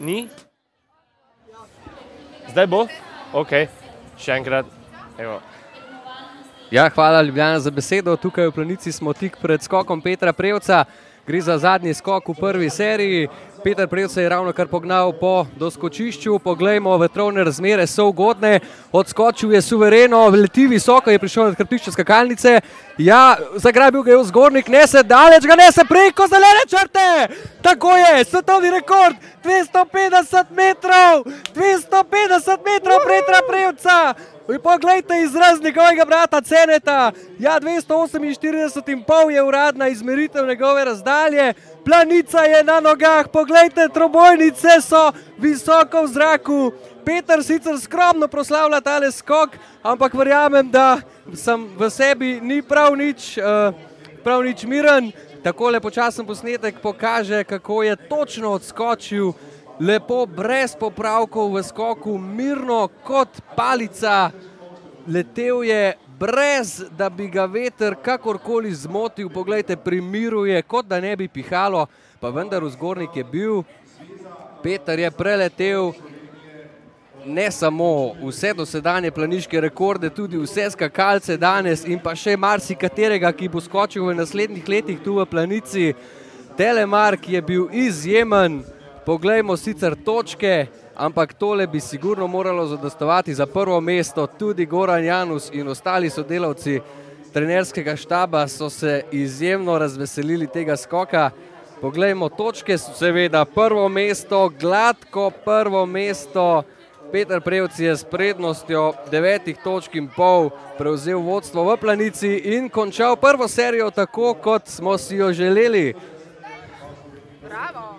Ni? Zdaj bo? Ok, še enkrat. Evo. Ja, hvala Ljubljana za besedo. Tukaj v Planici smo tik pred skokom Petra Prevca. Gre za zadnji skok v prvi seriji. Peter Prevce je ravno kar pognal po doskočišču. Poglejmo, vetrovne razmere so ugodne. Odskočil je suvereno, leti visoko, je prišel na krpišče skakalnice. Ja, zagrabil ga je v zgornik, ne se daleč, ga ne se preko zelene črte. Tako je, svetovni rekord, 250 metrov, 250 metrov Prevca. Poglejte izraz njegovega brata Ceneta. Ja, 248,5 je uradna izmeritev njegove razdalje. Planica je na nogah, poglejte, trobojnice so visoko v zraku. Peter sicer skromno proslavlja tale skok, ampak verjamem, da sem v sebi ni prav nič, uh, prav nič miren. Takole počasen posnetek pokaže, kako je točno odskočil lepo, brez popravkov v skoku, mirno kot palica. Letel je brez, da bi ga veter kakorkoli zmotil. Poglejte, primiruje, kot da ne bi pihalo, pa vendar vzgornik je bil. Peter je preletel ne samo vse dosedanje planiške rekorde, tudi vse skakalce danes in pa še marsikaterega, ki bo skočil v naslednjih letih tu v planici. Telemark je bil izjemen. Poglejmo sicer točke, ampak tole bi sigurno moralo zadostovati za prvo mesto. Tudi Goran Janus in ostali sodelavci trenerskega štaba so se izjemno razveselili tega skoka. Poglejmo točke, seveda prvo mesto, gladko prvo mesto. Peter Prevci je s prednostjo devetih točk in pol prevzel vodstvo v planici in končal prvo serijo tako, kot smo si jo želeli. Bravo.